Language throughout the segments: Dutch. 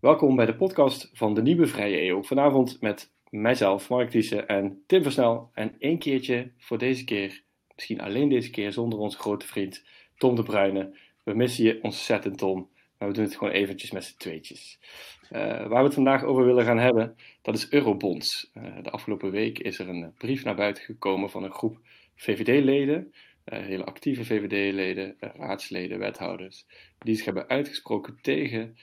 Welkom bij de podcast van de Nieuwe Vrije Eeuw. Vanavond met mijzelf, Mark Thiessen en Tim Versnel. En één keertje voor deze keer, misschien alleen deze keer, zonder onze grote vriend Tom de Bruyne. We missen je ontzettend, Tom. Maar we doen het gewoon eventjes met z'n tweetjes. Uh, waar we het vandaag over willen gaan hebben, dat is Eurobonds. Uh, de afgelopen week is er een brief naar buiten gekomen van een groep VVD-leden. Uh, hele actieve VVD-leden, raadsleden, wethouders. Die zich hebben uitgesproken tegen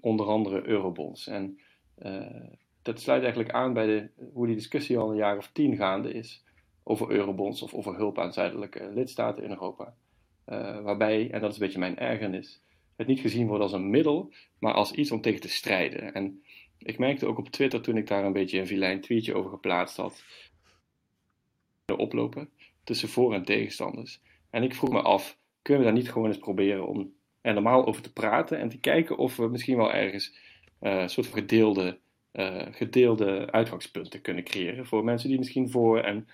onder andere eurobonds. En uh, dat sluit eigenlijk aan bij de, hoe die discussie al een jaar of tien gaande is over eurobonds of over hulp aan zuidelijke lidstaten in Europa. Uh, waarbij, en dat is een beetje mijn ergernis, het niet gezien wordt als een middel, maar als iets om tegen te strijden. En ik merkte ook op Twitter toen ik daar een beetje een vilijn tweetje over geplaatst had, de oplopen tussen voor- en tegenstanders. En ik vroeg me af, kunnen we daar niet gewoon eens proberen om er normaal over te praten en te kijken of we misschien wel ergens een soort van gedeelde, uh, gedeelde uitgangspunten kunnen creëren voor mensen die misschien voor en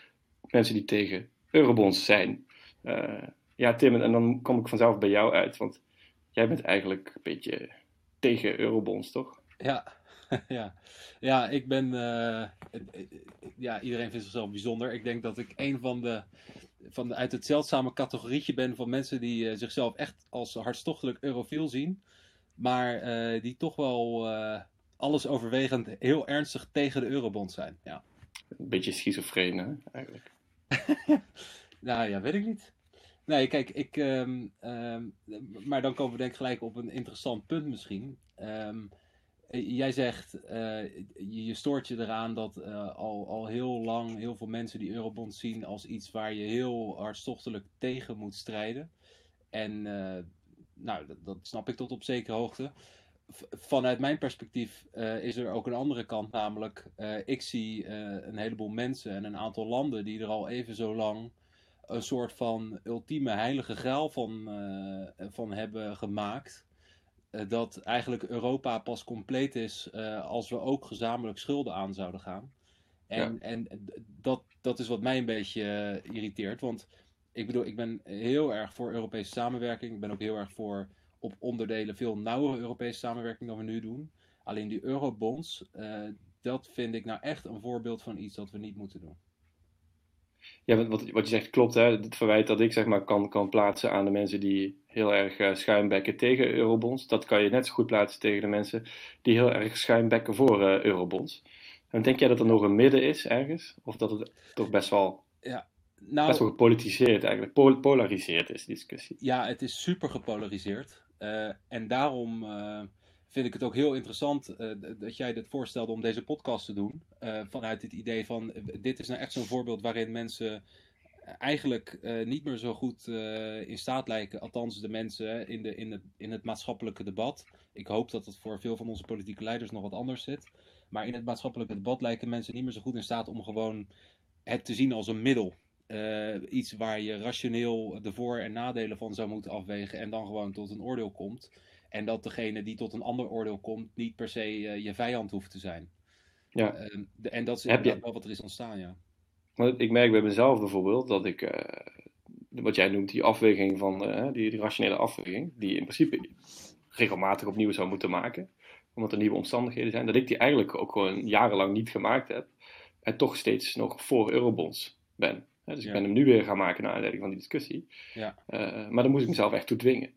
mensen die tegen eurobonds zijn. Uh, ja, Tim, en dan kom ik vanzelf bij jou uit, want jij bent eigenlijk een beetje tegen eurobonds, toch? Ja, ja. ja ik ben. ja, iedereen vindt zichzelf bijzonder. Ik denk dat ik een van de van, uit het zeldzame categorietje ben van mensen die uh, zichzelf echt als hartstochtelijk eurofiel zien. Maar uh, die toch wel uh, alles overwegend heel ernstig tegen de eurobond zijn. Ja. Een beetje schizofreen, hè, eigenlijk. nou ja, weet ik niet. Nee, kijk, ik. Um, um, maar dan komen we denk ik gelijk op een interessant punt misschien. Um, Jij zegt, uh, je stoort je eraan dat uh, al, al heel lang heel veel mensen die eurobond zien als iets waar je heel hartstochtelijk tegen moet strijden. En nou, dat, dat, snap ik tot op zekere hoogte. Vanuit mijn perspectief is er ook een andere kant, namelijk ik zie een heleboel mensen en een aantal landen die er al even zo lang een soort van ultieme heilige graal van, van hebben gemaakt. Eh, dat eigenlijk Europa pas compleet is uh, als we ook gezamenlijk schulden aan zouden gaan. En, ja. en dat, dat is wat mij een beetje uh, irriteert. Want ik bedoel, ik ben heel erg voor Europese samenwerking. Ik ben ook heel erg voor op onderdelen veel nauwere Europese samenwerking dan we nu doen. Alleen die eurobonds, dat vind ik nou echt een voorbeeld van iets dat we niet moeten doen. Ja, wat, wat je zegt klopt. Hè? Het verwijt dat ik zeg maar kan, kan plaatsen aan de mensen die heel erg uh, schuimbekken tegen eurobonds. Dat kan je net zo goed plaatsen tegen de mensen die heel erg schuimbekken voor uh, eurobonds. En denk jij dat er nog een midden is ergens? Of dat het toch best wel, ja, nou, best wel gepolitiseerd eigenlijk, pol polariseerd is, die discussie? Ja, het is super gepolariseerd. Uh, en daarom vind ik het ook heel interessant uh, dat jij dit voorstelde om deze podcast te doen. Uh, vanuit het idee van, dit is nou echt zo'n voorbeeld waarin mensen eigenlijk niet meer zo goed in staat lijken, althans de mensen in, de, in, het, in het maatschappelijke debat. Ik hoop dat het voor veel van onze politieke leiders nog wat anders zit. Maar in het maatschappelijke debat lijken mensen niet meer zo goed in staat om gewoon het te zien als een middel. iets waar je rationeel de voor- en nadelen van zou moeten afwegen en dan gewoon tot een oordeel komt. En dat degene die tot een ander oordeel komt, niet per se uh, je vijand hoeft te zijn. Ja. Uh, de, en dat is je... wel wat er is ontstaan, ja. Ik merk bij mezelf bijvoorbeeld dat ik, uh, wat jij noemt, die afweging van, die, die, rationele afweging, die in principe regelmatig opnieuw zou moeten maken, omdat er nieuwe omstandigheden zijn, dat ik die eigenlijk ook gewoon jarenlang niet gemaakt heb en toch steeds nog voor eurobonds ben. Dus ja. ik ben hem nu weer gaan maken naar aanleiding van die discussie. Ja. maar dan moest ik mezelf echt toe dwingen.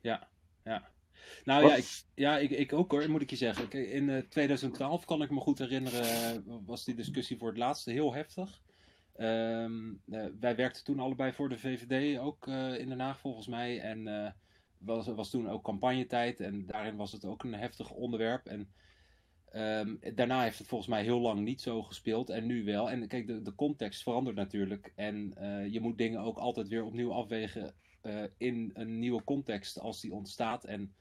Ja, ja. Nou ja, ik, ja ik, ik ook hoor, moet ik je zeggen. In uh, 2012 kan ik me goed herinneren, was die discussie voor het laatste heel heftig. Um, uh, wij werkten toen allebei voor de VVD, ook uh, in Den Haag volgens mij. En was, was toen ook campagnetijd en daarin was het ook een heftig onderwerp. En um, daarna heeft het volgens mij heel lang niet zo gespeeld en nu wel. En kijk, de, de context verandert natuurlijk. En je moet dingen ook altijd weer opnieuw afwegen in een nieuwe context als die ontstaat. En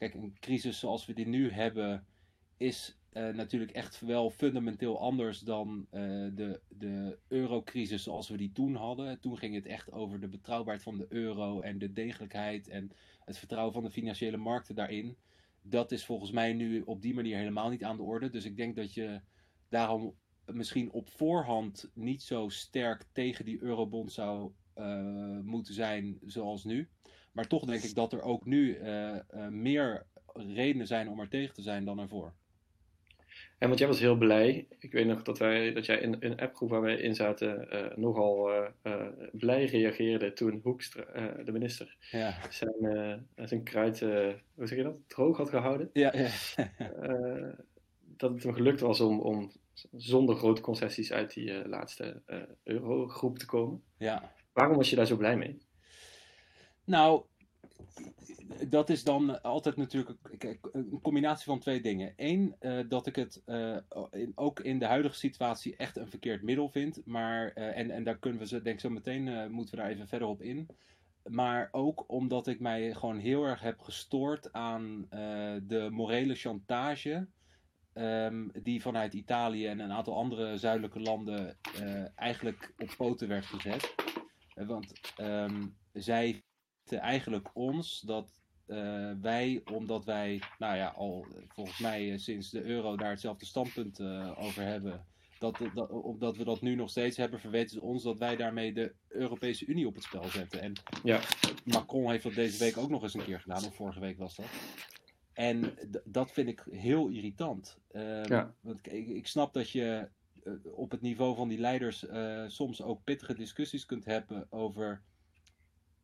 Kijk, een crisis zoals we die nu hebben, is uh, natuurlijk echt wel fundamenteel anders dan uh, de, de eurocrisis zoals we die toen hadden. Toen ging het echt over de betrouwbaarheid van de euro en de degelijkheid en het vertrouwen van de financiële markten daarin. Dat is volgens mij nu op die manier helemaal niet aan de orde. Dus ik denk dat je daarom misschien op voorhand niet zo sterk tegen die eurobond zou uh, moeten zijn zoals nu. Maar toch denk ik dat er ook nu uh, uh, meer redenen zijn om er tegen te zijn dan ervoor. En want jij was heel blij. Ik weet nog dat, wij, dat jij in een appgroep waar wij in zaten uh, nogal blij reageerde toen Hoekstra, de minister, ja. zijn, zijn kruid, hoe zeg je dat, droog had gehouden. Ja, ja. dat het hem gelukt was om, om zonder grote concessies uit die laatste eurogroep te komen. Ja. Waarom was je daar zo blij mee? Nou, dat is dan altijd natuurlijk een combinatie van twee dingen. Eén, uh, dat ik het in, ook in de huidige situatie echt een verkeerd middel vind. Maar, uh, en, en daar kunnen we zo, denk zo meteen, moeten we daar even verder op in. Maar ook omdat ik mij gewoon heel erg heb gestoord aan de morele chantage. Um, die vanuit Italië en een aantal andere zuidelijke landen eigenlijk op poten werd gezet. want um, zij eigenlijk ons dat uh, wij, omdat wij, nou ja, al volgens mij sinds de euro daar hetzelfde standpunt uh, over hebben, dat, dat, omdat we dat nu nog steeds hebben, verweten ze ons dat wij daarmee de Europese Unie op het spel zetten. En ja. Macron heeft dat deze week ook nog eens een keer gedaan, of vorige week was dat. En dat vind ik heel irritant. Ja. Want ik, ik, snap dat je op het niveau van die leiders soms ook pittige discussies kunt hebben over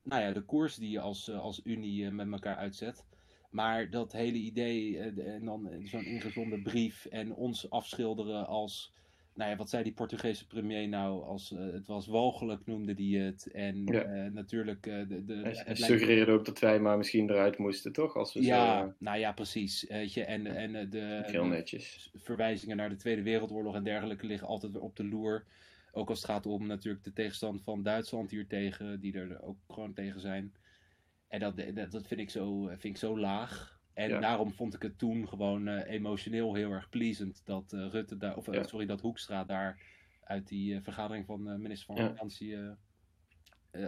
nou ja, de koers die je als, eh, als Unie eh, met elkaar uitzet. Maar dat hele idee eh, en dan zo'n ingezonde brief en ons afschilderen als nou ja, wat zei die Portugese premier nou? Als, uh, het was walgelijk noemde die het. En ja. uh, natuurlijk. Uh, de, de, hij hij suggereerde ook dat wij maar misschien eruit moesten, toch? Als we ja, zo, nou ja, precies. Weet je, en en de, heel netjes. verwijzingen naar de Tweede Wereldoorlog en dergelijke liggen altijd weer op de loer. Ook als het gaat om natuurlijk de tegenstand van Duitsland hier tegen, die er ook gewoon tegen zijn. En dat, dat, dat vind, ik zo, vind ik zo laag. En Ja. daarom vond ik het toen gewoon eh, emotioneel heel erg pleasant dat eh, Rutte daar, of eh, Ja. sorry, dat Hoekstra daar uit die vergadering van de minister van. Financiën.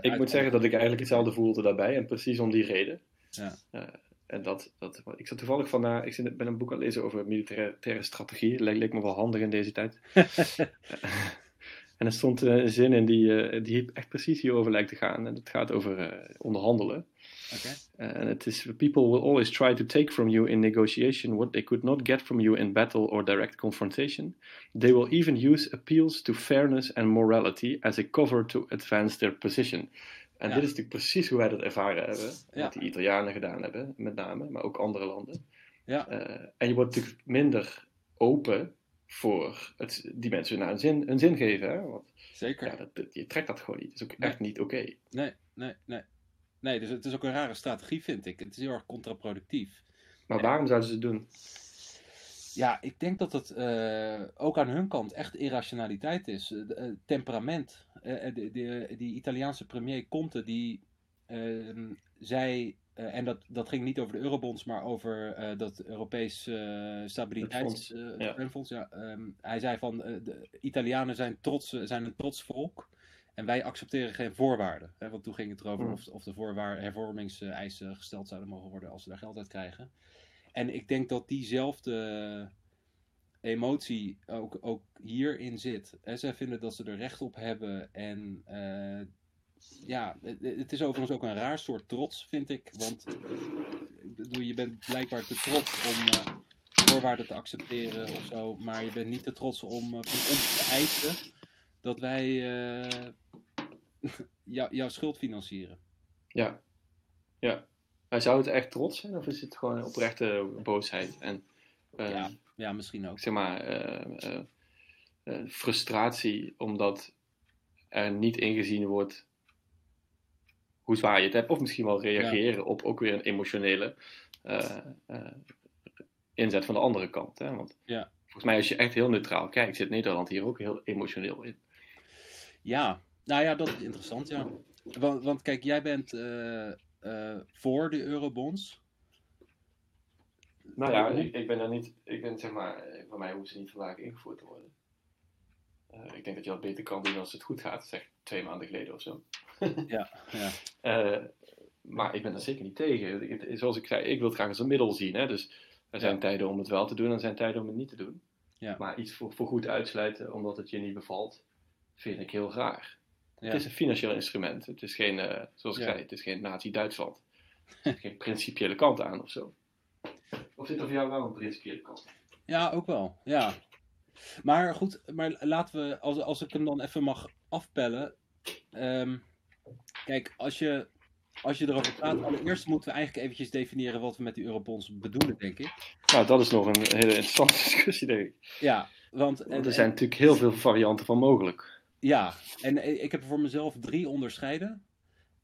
Ik moet zeggen dat ik eigenlijk hetzelfde voelde daarbij en precies om die reden. Ja. En dat, dat, ik zat toevallig vandaag, ik zit- ben een boek aan het lezen over militaire strategie. Leek, leek me wel handig in deze tijd. en er stond eh, een zin in die, eh, die echt precies hierover lijkt te gaan. En het gaat over eh, onderhandelen. En het is, people will always try to take from you in negotiation what they could not get from you in battle or direct confrontation. They will even use appeals to fairness and morality as a cover to advance their position. En Ja. dit is natuurlijk precies hoe wij dat ervaren hebben. Ja. Wat die Italianen gedaan hebben, met name, maar ook andere landen. Ja. En je wordt natuurlijk minder open voor het, die mensen naar een zin, een zin geven. Hè? Want Zeker. ja, dat, dat- je trekt dat gewoon niet. Dat is ook Nee. echt niet oké. Nee, nee, nee. Nee, dus het is ook een rare strategie, vind ik. Het is heel erg contraproductief. Maar waarom zouden ze het doen? Ja, ik denk dat het eh, ook aan hun kant echt irrationaliteit is. Eh, eh, temperament. De, de- die Italiaanse premier Conte, die ehm, eh, en dat, dat ging niet over de eurobonds, maar over eh, dat Europees fonds, eh, ja. steunfonds, ja. Ehm, hij zei van, de Italianen zijn, trots, zijn een trots volk. En wij accepteren geen voorwaarden. Hè, want toen ging het erover Mm. of, of de voorwaarden, hervormingseisen gesteld zouden mogen worden als ze daar geld uit krijgen. En ik denk dat diezelfde emotie ook, ook hierin zit. En zij vinden dat ze er recht op hebben. En eh, ja, het, is overigens ook een raar soort trots, vind ik. Want eh, bedoel, je bent blijkbaar te trots om eh, voorwaarden te accepteren of zo. Maar je bent niet te trots om ons te eisen dat wij jou- jouw schuld financieren. Ja. ja. Maar zou het echt trots zijn of is het gewoon oprechte boosheid? En Ja, ja, misschien ook. zeg maar frustratie omdat er niet ingezien wordt hoe zwaar je het hebt. Of misschien wel reageren op ook weer een emotionele eh, eh, inzet van de andere kant. Hè? Want Ja. volgens mij als je echt heel neutraal kijkt, zit Nederland hier ook heel emotioneel in. Ja, nou ja, dat is interessant, ja. Want, want kijk, jij bent eh, eh, voor de eurobonds. Nou ja, ik, ik ben er niet, ik ben zeg maar, voor mij hoeven ze niet vandaag ingevoerd te worden. Eh, ik denk dat je dat beter kan doen als het goed gaat, zeg twee maanden geleden of zo. Ja, ja. Eh, maar ik ben er zeker niet tegen. Zoals ik zei, ik wil het graag als een middel zien. Hè? Dus er zijn Ja. tijden om het wel te doen en er zijn tijden om het niet te doen. Ja. Maar iets voor, voor goed uitsluiten omdat het je niet bevalt, vind ik heel raar. Ja. Het is een financieel instrument. Het is geen, eh, zoals ik zei, het is geen nazi-Duitsland. Er zit geen principiële kant aan of zo. Of zit er voor jou wel een principiële kant? Ja, ook wel. Ja. Maar goed, maar laten we, als, als ik hem dan even mag afpellen. Ehm, kijk, als je, als je erover praat, allereerst moeten we eigenlijk eventjes definiëren wat we met die eurobonds bedoelen, denk ik. Nou, dat is nog een hele interessante discussie, denk ik. Ja, want... Er zijn natuurlijk heel veel varianten van mogelijk. Ja, en ik heb er voor mezelf drie onderscheiden.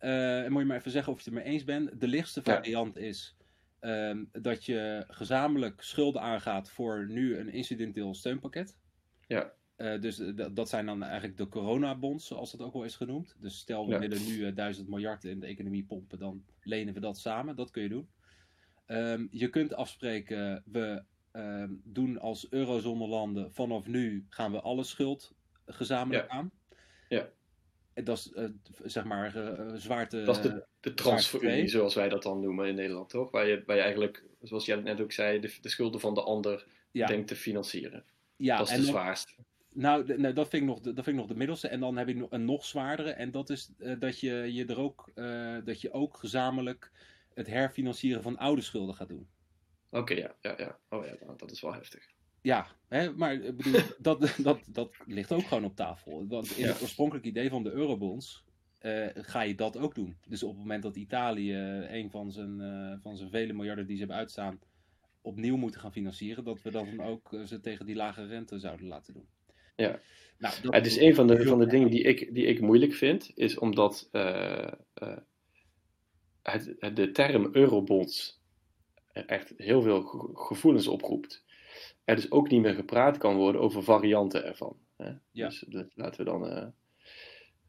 Uh, en moet je maar even zeggen of je het ermee eens bent. De lichtste variant is um, dat je gezamenlijk schulden aangaat voor nu een incidenteel steunpakket. Ja. Uh, dus dat zijn dan eigenlijk de coronabonds, zoals dat ook wel is genoemd. Dus stel we ja. willen nu uh, 1000 miljard in de economie pompen, dan lenen we dat samen. Dat kun je doen. Um, je kunt afspreken, we um, doen als eurozone-landen vanaf nu gaan we alle schuld gezamenlijk ja. aan. Ja. Dat is uh, zeg maar uh, zwaarte. Dat is de, de transferunie, zoals wij dat dan noemen in Nederland, toch? Waar je, waar je eigenlijk, zoals jij net ook zei, de, de schulden van de ander ja. denkt te financieren. Ja, dat is de zwaarste. Nou, de, nou dat, vind ik nog de, dat vind ik nog de middelste. En dan heb ik nog een nog zwaardere. En dat is uh, dat, je, je er ook, dat je ook gezamenlijk het herfinancieren van oude schulden gaat doen. Oké, okay, ja, ja, ja. Oh ja, dat is wel heftig. Ja, hè, maar ik bedoel, dat, dat, dat ligt ook gewoon op tafel. Want in ja. het oorspronkelijk idee van de eurobonds uh, ga je dat ook doen. Dus op het moment dat Italië een van zijn, uh, van zijn vele miljarden die ze hebben uitstaan opnieuw moeten gaan financieren, dat we dan ook uh, ze tegen die lage rente zouden laten doen. Ja, nou, dat het is een van de, van de dingen die ik, die ik moeilijk vind, is omdat het, de term eurobonds echt heel veel gevoelens oproept er dus ook niet meer gepraat kan worden over varianten ervan. Hè? Ja. Dus dat, laten we dan. Uh,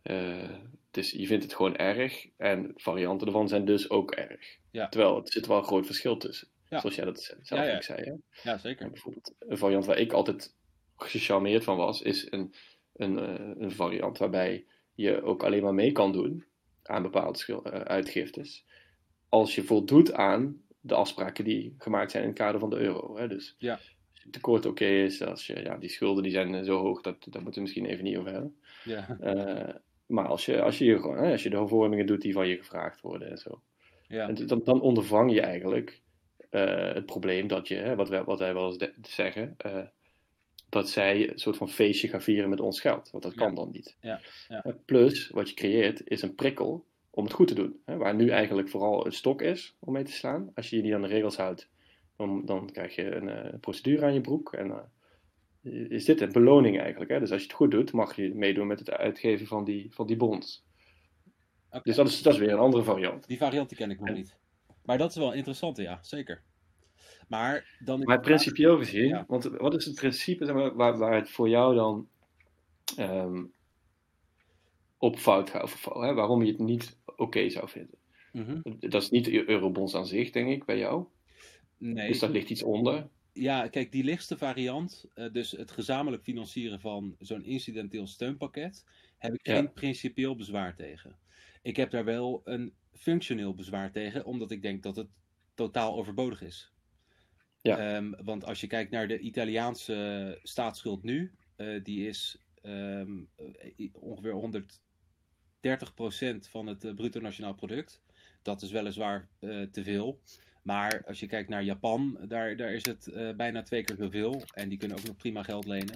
uh, dus je vindt het gewoon erg en varianten ervan zijn dus ook erg. Ja. Terwijl er zit wel een groot verschil tussen. Ja. Zoals jij dat zelf ja, ja. zei. Hè? Ja, zeker. En bijvoorbeeld een variant waar ik altijd gecharmeerd van was, is een, een, uh, een variant waarbij je ook alleen maar mee kan doen aan bepaalde uitgiftes. Als je voldoet aan de afspraken die gemaakt zijn in het kader van de euro. Hè? Dus ja tekort oké okay is, als je, ja, die schulden die zijn zo hoog, dat, daar moeten we misschien even niet over hebben. Ja. Uh, maar als je, als, je, gewoon, als je de hervormingen doet die van je gevraagd worden en zo, ja. en dan, dan ondervang je eigenlijk uh, het probleem dat je, hè, wat, wij, wat wij wel eens zeggen, uh, dat zij een soort van feestje gaan vieren met ons geld. Want dat kan ja. dan niet. Ja. Ja. Plus, wat je creëert, is een prikkel om het goed te doen. Hè, waar nu eigenlijk vooral een stok is om mee te slaan. Als je je niet aan de regels houdt, dan, dan krijg je een uh, procedure aan je broek. En uh, is dit een beloning eigenlijk. Hè? Dus als je het goed doet, mag je meedoen met het uitgeven van die, van die bonds. Okay. Dus dat is, dat is weer een andere variant. Die variant die ken ik nog en... niet. Maar dat is wel interessant, ja, zeker. Maar, dan maar principieel gezien, ja. want wat is het principe zeg maar, waar, waar het voor jou dan um, op fout gaat? Of, hè, waarom je het niet oké okay zou vinden? Mm -hmm. Dat is niet de eurobonds aan zich, denk ik, bij jou. Nee. Dus daar ligt iets onder. Ja, kijk, die lichtste variant, uh, dus het gezamenlijk financieren van zo'n incidenteel steunpakket, heb ik Ja. geen principieel bezwaar tegen. Ik heb daar wel een functioneel bezwaar tegen, omdat ik denk dat het totaal overbodig is. Ja. Um, want als je kijkt naar de Italiaanse staatsschuld nu, uh, die is um, ongeveer 130% van het uh, bruto nationaal product. Dat is weliswaar uh, te veel. Maar als je kijkt naar Japan, daar, daar is het uh, bijna twee keer zoveel. En die kunnen ook nog prima geld lenen.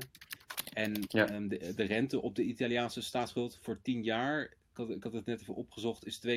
En Ja. um, de, de rente op de Italiaanse staatsschuld voor 10 jaar, ik had, ik had het net even opgezocht, is 2,78%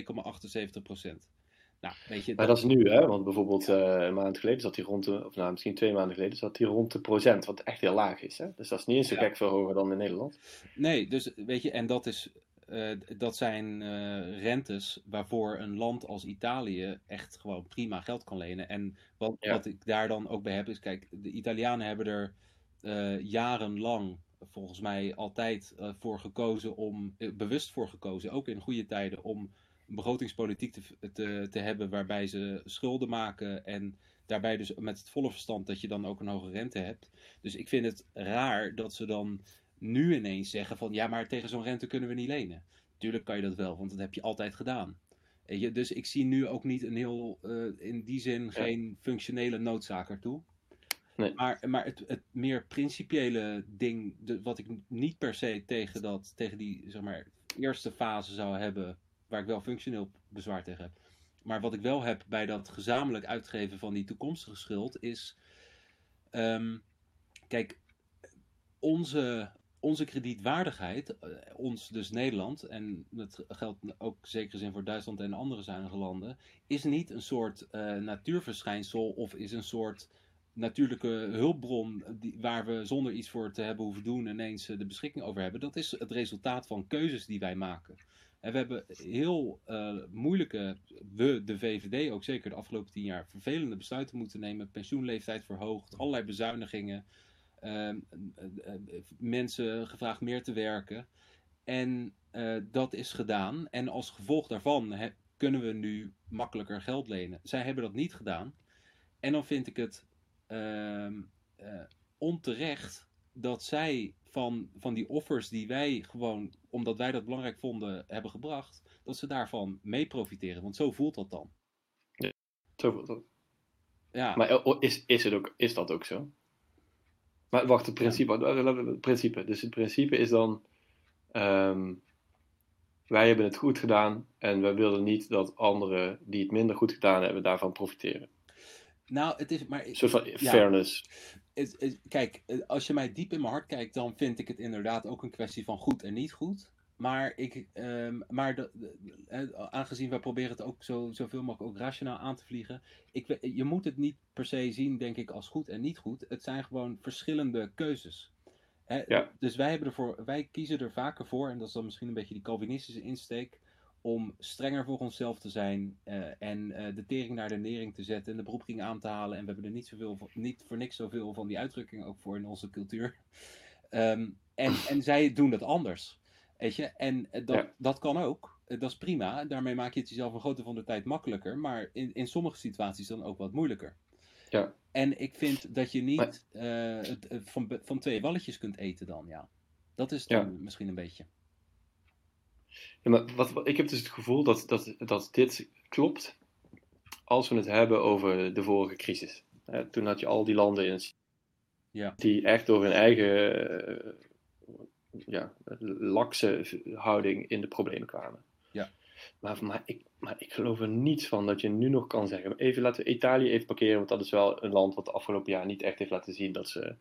Nou, weet je, Maar dat is nu, hè? Want bijvoorbeeld uh, een maand geleden zat hij rond de, of nou misschien twee maanden geleden, zat hij rond de procent, wat echt heel laag is. Hè? Dus dat is niet eens zo Ja. gek veel hoger dan in Nederland. Nee, dus weet je, en dat, is, uh, dat zijn uh, rentes waarvoor een land als Italië echt gewoon prima geld kan lenen. En wat, Ja. wat ik daar dan ook bij heb, is kijk, de Italianen hebben er uh, jarenlang volgens mij altijd voor gekozen om, bewust voor gekozen, ook in goede tijden, om een begrotingspolitiek te, te, te hebben waarbij ze schulden maken en daarbij dus met het volle verstand dat je dan ook een hoge rente hebt. Dus ik vind het raar dat ze dan nu ineens zeggen van ja, maar tegen zo'n rente kunnen we niet lenen. Tuurlijk kan je dat wel, want dat heb je altijd gedaan. Je, dus ik zie nu ook niet een heel, uh, in die zin, Ja. geen functionele noodzaak ertoe. Nee. Maar, maar het, het meer principiële ding, de, wat ik niet per se tegen, dat, tegen die zeg maar, eerste fase zou hebben, waar ik wel functioneel bezwaar tegen heb, Maar wat ik wel heb bij dat gezamenlijk uitgeven van die toekomstige schuld is. ehm, kijk, onze, onze kredietwaardigheid, eh, ons dus Nederland, en dat geldt ook zeker zin voor Duitsland en andere zuinige landen, is niet een soort eh, natuurverschijnsel of is een soort natuurlijke hulpbron die, waar we zonder iets voor te hebben hoeven doen ineens eh, de beschikking over hebben. Dat is het resultaat van keuzes die wij maken. En we hebben heel moeilijke, we, de VVD, ook zeker de afgelopen tien jaar, vervelende besluiten moeten nemen. Pensioenleeftijd verhoogd, allerlei bezuinigingen. Ehm, eh, eh, mensen gevraagd meer te werken. En eh, dat is gedaan. En als gevolg daarvan kunnen we nu makkelijker geld lenen. Zij hebben dat niet gedaan. En dan vind ik het ehm, eh, onterecht dat zij van, van die offers die wij gewoon, omdat wij dat belangrijk vonden, hebben gebracht, dat ze daarvan mee profiteren. Want zo voelt dat dan. Zo voelt het. Ja, Maar is, is, het ook, is dat ook zo? Maar wacht, het principe, het principe. Dus het principe is dan, ehm, wij hebben het goed gedaan en wij willen niet dat anderen die het minder goed gedaan hebben daarvan profiteren. nou, het is maar. Een soort van Ja. fairness. het- het- kijk, eh, als je mij diep in mijn hart kijkt, dan vind ik het inderdaad ook een kwestie van goed en niet goed. Maar, ik, ehm, maar de, de- eh, aangezien wij proberen het ook zo, zoveel mogelijk ook rationaal aan te vliegen. Ik, je moet het niet per se zien, denk ik, als goed en niet goed. Het zijn gewoon verschillende keuzes. Hè, Ja. Dus wij, hebben ervoor, wij kiezen er vaker voor, en dat is dan misschien een beetje die Calvinistische insteek, om strenger voor onszelf te zijn eh, en eh, de tering naar de nering te zetten en de beroepking aan te halen. En we hebben er niet, zoveel van, niet voor niks zoveel van die uitdrukking ook voor in onze cultuur. Ehm, en, en zij doen dat anders. Weet je? En eh, dat, Ja. dat kan ook. Eh, Dat is prima. Daarmee maak je het jezelf een grote van de tijd makkelijker. Maar in, in sommige situaties dan ook wat moeilijker. Ja. En ik vind dat je niet Maar- eh, het, van, van twee walletjes kunt eten dan, ja. Dat is dan misschien een beetje. Ja, maar wat, wat- ik heb dus het gevoel dat, dat, dat dit klopt als we het hebben over de vorige crisis. Toen had je al die landen in het Ja. die echt door hun eigen ja, lakse houding in de problemen kwamen. Ja. Maar, maar, ik, maar ik geloof er niets van dat je nu nog kan zeggen. Even laten we Italië even parkeren, want dat is wel een land wat de afgelopen jaar niet echt heeft laten zien dat ze.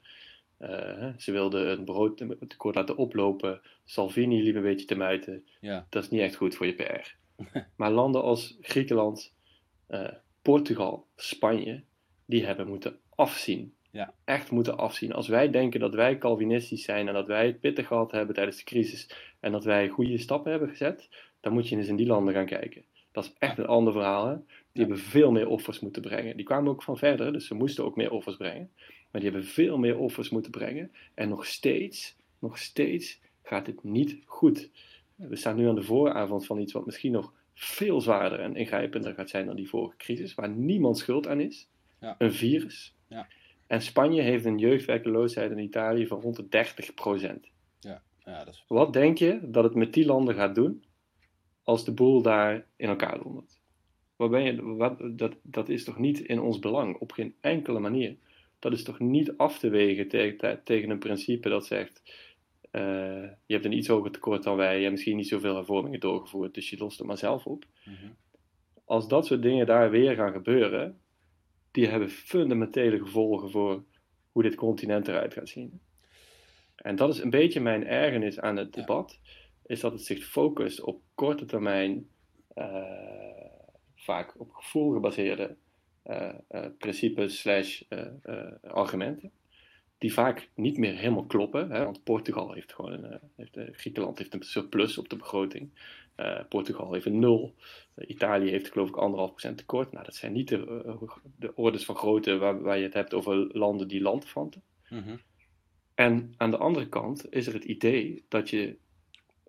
eh, ze wilden een broodtekort laten oplopen. Salvini liep een beetje te muiten. Ja. Dat is niet echt goed voor je PR. maar landen als Griekenland, eh, Portugal, Spanje, die hebben moeten afzien. Ja. Echt moeten afzien. Als wij denken dat wij Calvinistisch zijn en dat wij het pittig gehad hebben tijdens de crisis en dat wij goede stappen hebben gezet, dan moet je eens in die landen gaan kijken. Dat is echt een ander verhaal. Hè? Die hebben veel meer offers moeten brengen. Die kwamen ook van verder, dus ze moesten ook meer offers brengen. Maar die hebben veel meer offers moeten brengen. En nog steeds, nog steeds gaat het niet goed. We staan nu aan de vooravond van iets wat misschien nog veel zwaarder en ingrijpender gaat zijn dan die vorige crisis, waar niemand schuld aan is. Ja. Een virus. Ja. En Spanje heeft een jeugdwerkeloosheid in Italië van rond de 30% Ja, dat is... Wat denk je dat het met die landen gaat doen als de boel daar in elkaar dondert? Wat ben je, wat, dat, dat is toch niet in ons belang, op geen enkele manier. Dat is toch niet af te wegen tegen, tegen een principe dat zegt: eh, je hebt een iets hoger tekort dan wij, je hebt misschien niet zoveel hervormingen doorgevoerd, dus je lost het maar zelf op. Mhm. Als dat soort dingen daar weer gaan gebeuren, die hebben fundamentele gevolgen voor hoe dit continent eruit gaat zien. En dat is een beetje mijn ergernis aan het debat, is dat het zich focust op korte termijn, eh, vaak op gevoel gebaseerde eh, eh, principes slash argumenten, die vaak niet meer helemaal kloppen. Hè? Want Portugal heeft gewoon eh, heeft, eh, Griekenland heeft een surplus op de begroting. Eh, Portugal heeft een nul. Italië heeft geloof ik anderhalf procent tekort. Nou, dat zijn niet de, de orders van grootte waar, waar je het hebt over landen die landvanten. Mhm. En aan de andere kant is er het idee dat je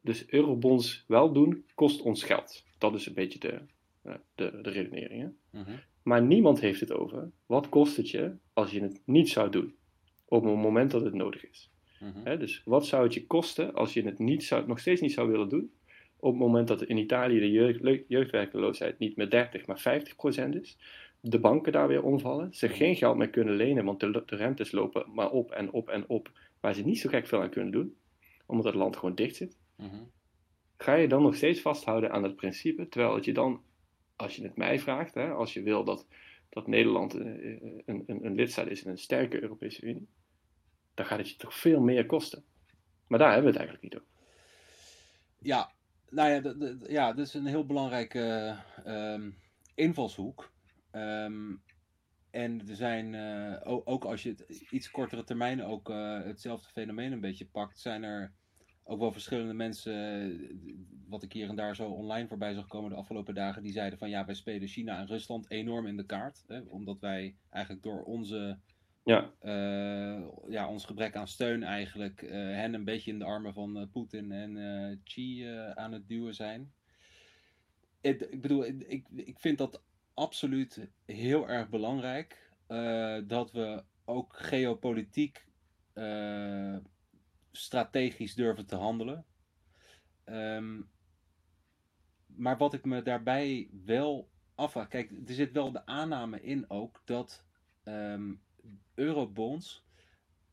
dus eurobonds wel doen, kost ons geld. Dat is een beetje de, de, de redenering. Hè? Mhm. Maar niemand heeft het over, wat kost het je als je het niet zou doen? Op het moment dat het nodig is. Mhm. Dus wat zou het je kosten als je het niet zou, nog steeds niet zou willen doen? Op het moment dat in Italië de jeugd, jeugdwerkeloosheid niet meer 30, maar 50 procent is. De banken daar weer omvallen. Ze geen geld meer kunnen lenen, want de, de rentes lopen maar op en op en op. Waar ze niet zo gek veel aan kunnen doen, omdat het land gewoon dicht zit. Mhm. Ga je dan nog steeds vasthouden aan het principe, terwijl het je dan als je het mij vraagt, hè, als je wil dat, dat Nederland een, een, een lidstaat is in een sterke Europese Unie, dan gaat het je toch veel meer kosten. Maar daar hebben we het eigenlijk niet over. Ja, nou ja, ja dat is een heel belangrijke uh, invalshoek. Um, en er zijn, uh, ook als je het iets kortere termijn ook uh, hetzelfde fenomeen een beetje pakt, zijn er ook wel verschillende mensen, wat ik hier en daar zo online voorbij zag komen de afgelopen dagen, die zeiden van ja, wij spelen China en Rusland enorm in de kaart. Hè, omdat wij eigenlijk door onze, ja. Uh, ja, ons gebrek aan steun eigenlijk hen een beetje in de armen van Poetin en Xi aan het duwen zijn. Ik bedoel, ik, ik vind dat absoluut heel erg belangrijk uh, dat we ook geopolitiek uh, strategisch durven te handelen. Um, maar wat ik me daarbij wel afvraag, kijk, er zit wel de aanname in ook dat um, eurobonds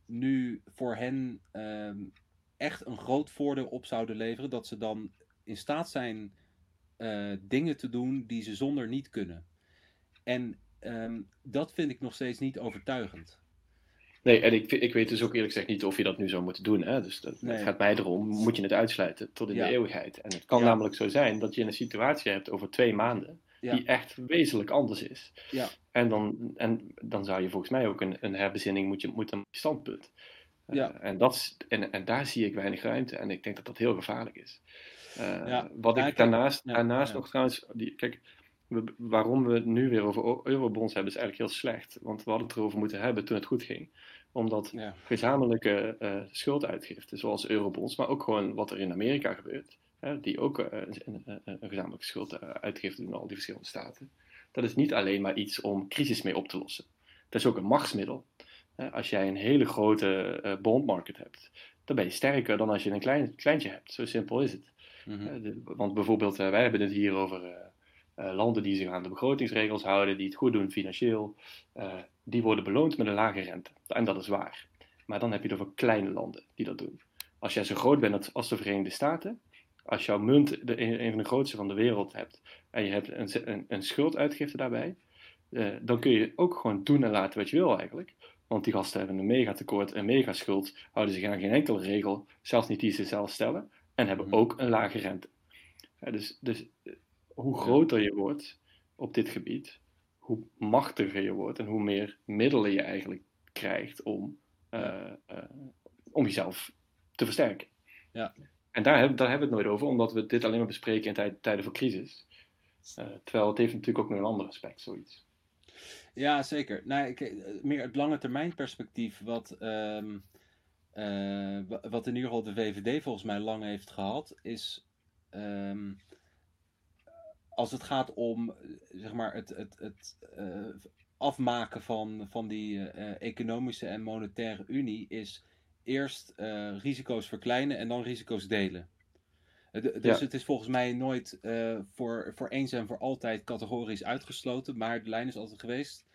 nu voor hen um, echt een groot voordeel op zouden leveren, dat ze dan in staat zijn uh, dingen te doen die ze zonder niet kunnen. En um, dat vind ik nog steeds niet overtuigend. Nee, en ik, ik weet dus ook eerlijk gezegd niet of je dat nu zou moeten doen. Hè? Dus dat, nee. het gaat mij erom, moet je het uitsluiten tot in ja. de eeuwigheid. En het kan ja. namelijk zo zijn dat je een situatie hebt over twee maanden, ja. die echt wezenlijk anders is. Ja. En, dan, en dan zou je volgens mij ook een, een herbezinning moeten, moeten standpunt. Ja. Uh, en, dat, en, en daar zie ik weinig ruimte. En ik denk dat dat heel gevaarlijk is. Uh, wat ik daarnaast, daarnaast nog trouwens, die, kijk, waarom we het nu weer over eurobonds hebben, is eigenlijk heel slecht. Want we hadden het erover moeten hebben toen het goed ging. Omdat gezamenlijke uh, schulduitgiften, zoals eurobonds, maar ook gewoon wat er in Amerika gebeurt, die ook uh, een, een, een, gezamenlijke schulduitgifte doen, al die verschillende staten. Dat is niet alleen maar iets om crisis mee op te lossen. Dat is ook een machtsmiddel. Als jij een hele grote uh, bondmarket hebt, dan ben je sterker dan als je een klein, kleintje hebt. Zo simpel is het. Mm -hmm. de, want bijvoorbeeld, wij hebben het hier over uh, landen die zich aan de begrotingsregels houden, die het goed doen financieel, uh, die worden beloond met een lage rente. En dat is waar. Maar dan heb je het over kleine landen die dat doen. Als jij zo groot bent als de Verenigde Staten, als jouw munt de, een van de grootste van de wereld hebt en je hebt een, een, een schulduitgifte daarbij, uh, dan kun je ook gewoon doen en laten wat je wil eigenlijk. Want die gasten hebben een megatekort, een megaschuld, houden zich aan geen enkele regel, zelfs niet die ze zelf stellen, en hebben mhm. ook een lage rente. dus, dus hoe groter je wordt op dit gebied, hoe machtiger je wordt en hoe meer middelen je eigenlijk krijgt om, uh, uh, om jezelf te versterken. Ja. En daar, heb, daar hebben we het nooit over, omdat we dit alleen maar bespreken in tijd, tijden van crisis. Uh, terwijl het heeft natuurlijk ook nog een ander aspect, zoiets. Ja, zeker. Nou, ik, meer het lange termijn perspectief, wat, um, wat in ieder geval de VVD volgens mij lang heeft gehad, is um, als het gaat om zeg maar, het, het, het afmaken van, van die economische en monetaire unie, is eerst uh, risico's verkleinen en dan risico's delen. dus ja. het is volgens mij nooit voor, voor eens en voor altijd categorisch uitgesloten, maar de lijn is altijd geweest.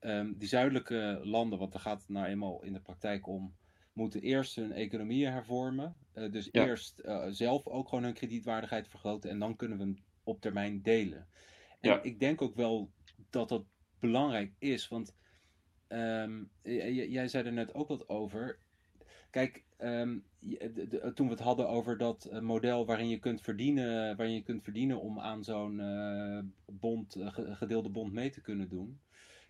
Um, die zuidelijke landen, want daar gaat het nou eenmaal in de praktijk om, moeten eerst hun economieën hervormen. dus ja. eerst zelf ook gewoon hun kredietwaardigheid vergroten en dan kunnen we hem op termijn delen. En ja. ik denk ook wel dat dat belangrijk is, want um, jij zei er net ook wat over. Kijk, de, de, toen we het hadden over dat uh, model waarin je kunt verdienen, waarin je kunt verdienen om aan zo'n uh, bond, gedeelde bond mee te kunnen doen.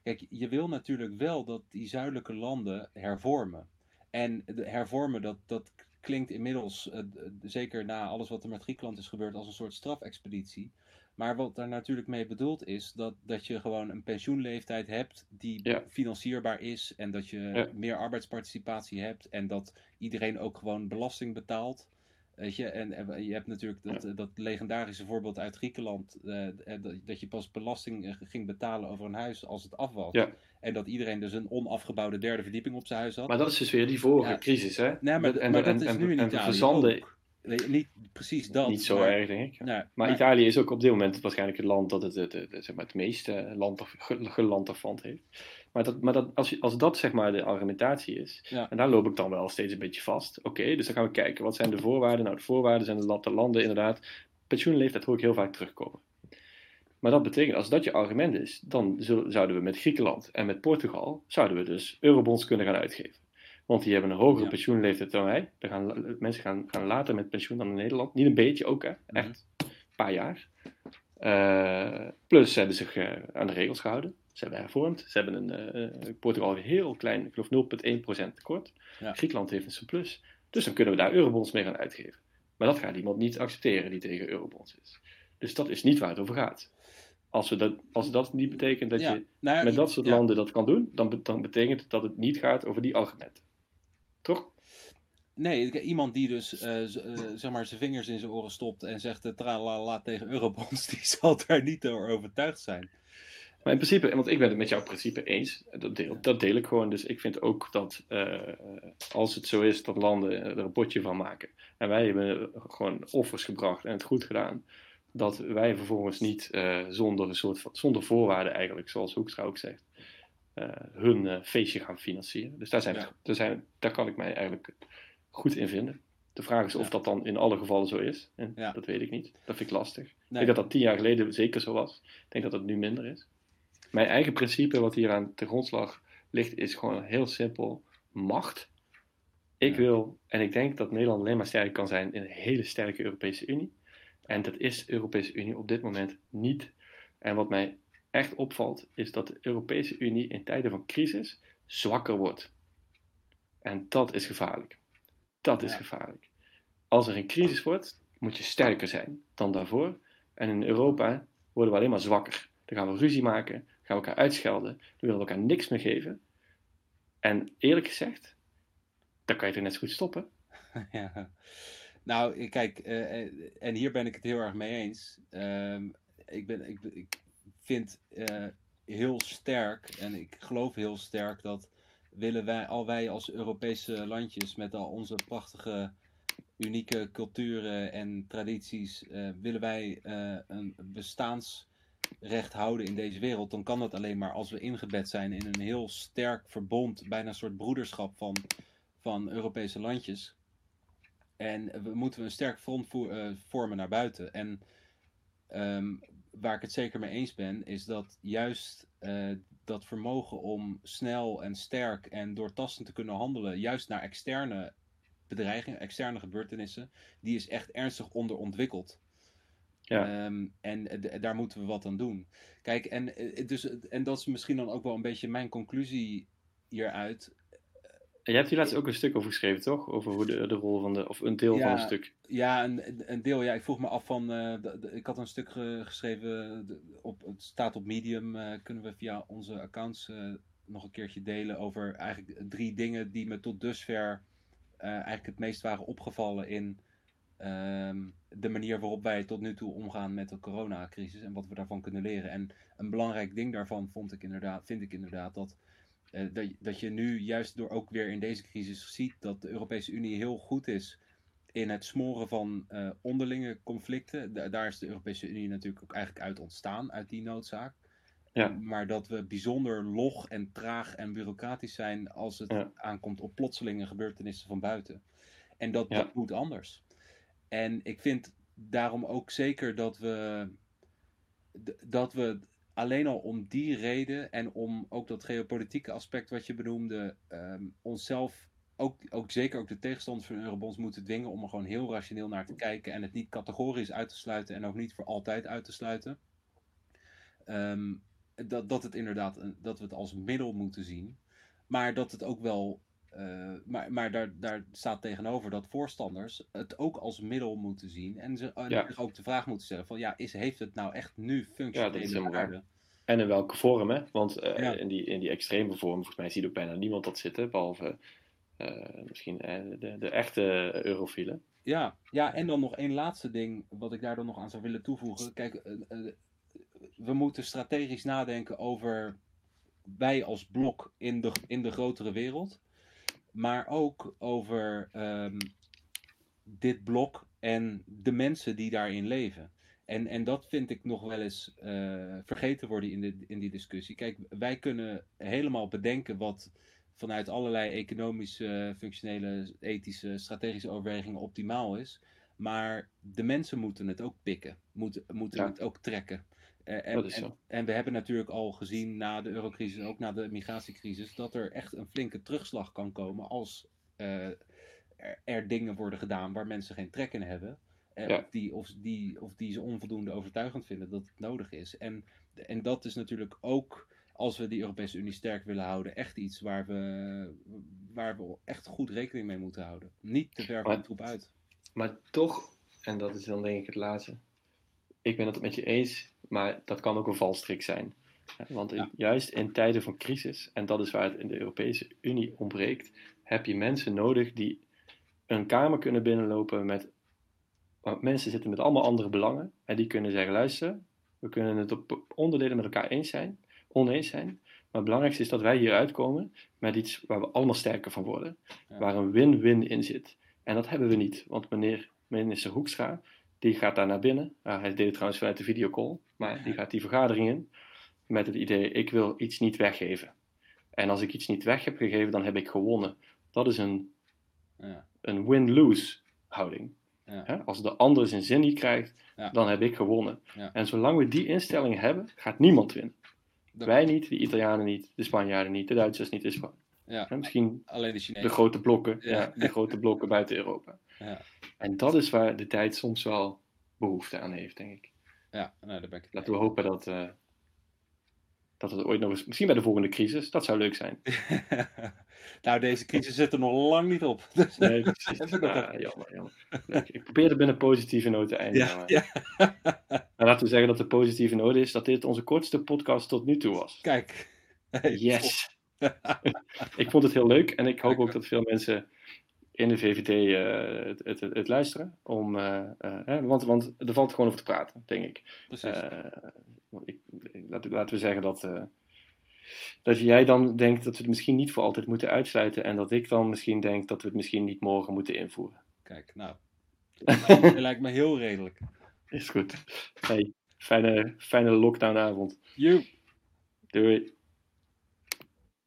Kijk, je wil natuurlijk wel dat die zuidelijke landen hervormen. En hervormen, dat, dat klinkt inmiddels, uh, zeker na alles wat er met Griekenland is gebeurd, als een soort strafexpeditie. Maar wat daar natuurlijk mee bedoeld is, dat, dat je gewoon een pensioenleeftijd hebt die ja. financierbaar is. En dat je ja. meer arbeidsparticipatie hebt. En dat iedereen ook gewoon belasting betaalt. Weet je, en, en je hebt natuurlijk dat, ja. dat legendarische voorbeeld uit Griekenland. Uh, dat, dat, je pas belasting ging betalen over een huis als het af was. En dat iedereen dus een onafgebouwde derde verdieping op zijn huis had. Maar dat is dus weer die vorige crisis, hè? Nee, maar, en, maar dat en, is nu in Italië ook. Nee, niet precies dat. Niet zo maar, erg, denk ik. Ja. maar, maar, Italië is ook op dit moment waarschijnlijk het land dat het, het, het, het zeg maar, het meeste land, gelandafand heeft. Maar, dat, maar dat, als, als dat zeg maar de argumentatie is, ja. en daar loop ik dan wel steeds een beetje vast. Oké, okay, dus dan gaan we kijken, wat zijn de voorwaarden? Nou, de voorwaarden zijn de landen inderdaad. Pensioenleeftijd hoor ik heel vaak terugkomen. Maar dat betekent, als dat je argument is, dan zouden we met Griekenland en met Portugal, zouden we dus eurobonds kunnen gaan uitgeven. Want die hebben een hogere pensioenleeftijd dan wij. Dan gaan, mensen gaan, gaan later met pensioen dan in Nederland. Niet een beetje ook, hè. Mhm. Echt een paar jaar. Uh, plus ze hebben zich uh, aan de regels gehouden. Ze hebben hervormd. Ze hebben een, uh, Portugal heel klein, ik geloof 0,1% tekort. Ja. Griekenland heeft een surplus. Dus dan kunnen we daar eurobonds mee gaan uitgeven. Maar dat gaat iemand niet accepteren die tegen eurobonds is. Dus dat is niet waar het over gaat. Als, we dat, als dat niet betekent dat je nou met dat soort landen dat kan doen, dan, dan betekent het dat het niet gaat over die argumenten. Toch? Nee, iemand die dus uh, zeg maar zijn vingers in zijn oren stopt en zegt uh, tralala tegen eurobonds, die zal daar niet door overtuigd zijn. Maar in principe, want ik ben het met jouw principe eens, dat deel, dat deel ik gewoon. Dus ik vind ook dat uh, als het zo is dat landen er een potje van maken en wij hebben gewoon offers gebracht en het goed gedaan, dat wij vervolgens niet zonder een soort van, zonder voorwaarden eigenlijk, zoals Hoekstra ook zegt, hun feestje gaan financieren. Dus daar, zijn, daar, zijn, daar kan ik mij eigenlijk goed in vinden. De vraag is of dat dan in alle gevallen zo is. En Dat weet ik niet. Dat vind ik lastig. Ik denk dat dat tien jaar geleden zeker zo was. Ik denk dat het nu minder is. Mijn eigen principe, wat hier aan de grondslag ligt, is gewoon heel simpel: macht. Ik wil, en ik denk dat Nederland alleen maar sterk kan zijn in een hele sterke Europese Unie. En dat is de Europese Unie op dit moment niet. En wat mij echt opvalt, is dat de Europese Unie in tijden van crisis zwakker wordt. En dat is gevaarlijk. Dat is gevaarlijk. Als er een crisis wordt, moet je sterker zijn dan daarvoor. En in Europa worden we alleen maar zwakker. Dan gaan we ruzie maken, gaan we elkaar uitschelden, dan willen we elkaar niks meer geven. En eerlijk gezegd, dan kan je er net zo goed stoppen. Ja. Nou, kijk, uh, en hier ben ik het heel erg mee eens. Uh, ik, ben, ik, ik vind heel sterk, en ik geloof heel sterk dat willen wij, al wij als Europese landjes met al onze prachtige, unieke culturen en tradities, willen wij een bestaansrecht houden in deze wereld, dan kan dat alleen maar als we ingebed zijn in een heel sterk verbond, bijna een soort broederschap van, van Europese landjes. En we moeten een sterk front uh, vormen naar buiten. En um, waar ik het zeker mee eens ben, is dat juist dat vermogen om snel en sterk en doortastend te kunnen handelen, juist naar externe bedreigingen, externe gebeurtenissen, die is echt ernstig onderontwikkeld. Ja. Ehm, en daar moeten we wat aan doen. Kijk, en, eh, dus, en dat is misschien dan ook wel een beetje mijn conclusie hieruit. Je hebt hier laatst ook een stuk over geschreven, toch? Over hoe de, de rol van de, of een deel van een stuk. Ja, een, een deel. Ja, ik vroeg me af van, uh, ik had een stuk geschreven, op, het staat op Medium, uh, kunnen we via onze accounts nog een keertje delen over eigenlijk drie dingen die me tot dusver eigenlijk het meest waren opgevallen in um, de manier waarop wij tot nu toe omgaan met de coronacrisis en wat we daarvan kunnen leren. En een belangrijk ding daarvan vond ik inderdaad, vind ik inderdaad dat dat, dat je nu juist door ook weer in deze crisis ziet dat de Europese Unie heel goed is in het smoren van uh, onderlinge conflicten. daar is de Europese Unie natuurlijk ook eigenlijk uit ontstaan, uit die noodzaak. Ja. Maar dat we bijzonder log en traag en bureaucratisch zijn als het aankomt op plotselinge gebeurtenissen van buiten. En dat, ja. dat moet anders. En ik vind daarom ook zeker dat we, dat we alleen al om die reden en om ook dat geopolitieke aspect wat je benoemde, um, onszelf, ook, ook zeker ook de tegenstanders van Eurobonds moeten dwingen om er gewoon heel rationeel naar te kijken en het niet categorisch uit te sluiten en ook niet voor altijd uit te sluiten. Um, dat, dat, het inderdaad, dat we het als middel moeten zien, maar dat het ook wel uh, maar maar daar, daar staat tegenover dat voorstanders het ook als middel moeten zien. En ze ja. ook de vraag moeten stellen: van ja, is, heeft het nou echt nu functionele ja, waarde? En in welke vorm, hè? Want uh, in, die, in die extreme vorm, volgens mij ziet ook bijna niemand dat zitten, behalve uh, misschien de, de echte eurofielen. Ja, ja, en dan nog één laatste ding wat ik daar dan nog aan zou willen toevoegen. Kijk, we moeten strategisch nadenken over wij als blok in de, in de grotere wereld maar ook over um, dit blok en de mensen die daarin leven. En, en dat vind ik nog wel eens uh, vergeten worden in, de, in die discussie. Kijk, wij kunnen helemaal bedenken wat vanuit allerlei economische, functionele, ethische, strategische overwegingen optimaal is. Maar de mensen moeten het ook pikken, moeten, moeten Ja. het ook trekken. Eh, en, en, we hebben natuurlijk al gezien na de eurocrisis en ook na de migratiecrisis dat er echt een flinke terugslag kan komen als eh, er, er dingen worden gedaan waar mensen geen trek in hebben. eh, Ja. of, die, of, die, of die ze onvoldoende overtuigend vinden dat het nodig is. En, en dat is natuurlijk ook, als we die Europese Unie sterk willen houden, echt iets waar we, waar we echt goed rekening mee moeten houden. Niet te ver van de troep uit. Maar toch, en dat is dan denk ik het laatste. Ik ben het met je eens, maar dat kan ook een valstrik zijn. Want in- Ja. juist in tijden van crisis, en dat is waar het in de Europese Unie ontbreekt, heb je mensen nodig die een kamer kunnen binnenlopen met. Want mensen zitten met allemaal andere belangen. En die kunnen zeggen: luister, we kunnen het op onderdelen met elkaar eens zijn, oneens zijn. Maar het belangrijkste is dat wij hier uitkomen met iets waar we allemaal sterker van worden. Ja. Waar een win-win in zit. En dat hebben we niet. Want meneer minister Hoekstra, die gaat daar naar binnen. Hij deed het trouwens vanuit de videocall. Maar die gaat die vergadering in met het idee, ik wil iets niet weggeven. En als ik iets niet weg heb gegeven, dan heb ik gewonnen. Dat is een, Ja. een win-lose houding. Ja. Hè? Als de ander zijn zin niet krijgt, Ja. dan heb ik gewonnen. En zolang we die instelling hebben, gaat niemand winnen. Dat- Wij niet, de Italianen niet, de Spanjaarden niet, de Duitsers niet, de Spa- ja. hè, Misschien Alleen de de Chinezen. grote blokken, ja. de grote blokken buiten Europa. Ja. En dat is waar de tijd soms wel behoefte aan heeft, denk ik. Ja, nou, daar ben ik Laten we hopen dat, eh, dat het ooit nog eens, misschien bij de volgende crisis, dat zou leuk zijn. nou, deze crisis zit er nog lang niet op. Dus- Nee, precies. Heb ik nog Ah, jammer, jammer. Ik probeer het binnen positieve noot te eindigen. ja, maar- ja. Maar laten we zeggen dat de positieve noot is dat dit onze kortste podcast tot nu toe was. Kijk. Hey, Yes! ik vond het heel leuk en ik hoop ook dat veel mensen in de VVD eh, het, het, het, het luisteren. Om, eh, eh, hè, want, want er valt gewoon over te praten, denk ik. Precies. Ik, laten, we zeggen dat, dat jij dan denkt dat we het misschien niet voor altijd moeten uitsluiten. En dat ik dan misschien denk dat we het misschien niet morgen moeten invoeren. Kijk, nou. Dat lijkt, dat lijkt me heel redelijk. Is goed. Hey, fijne, fijne lockdownavond. You. Doei.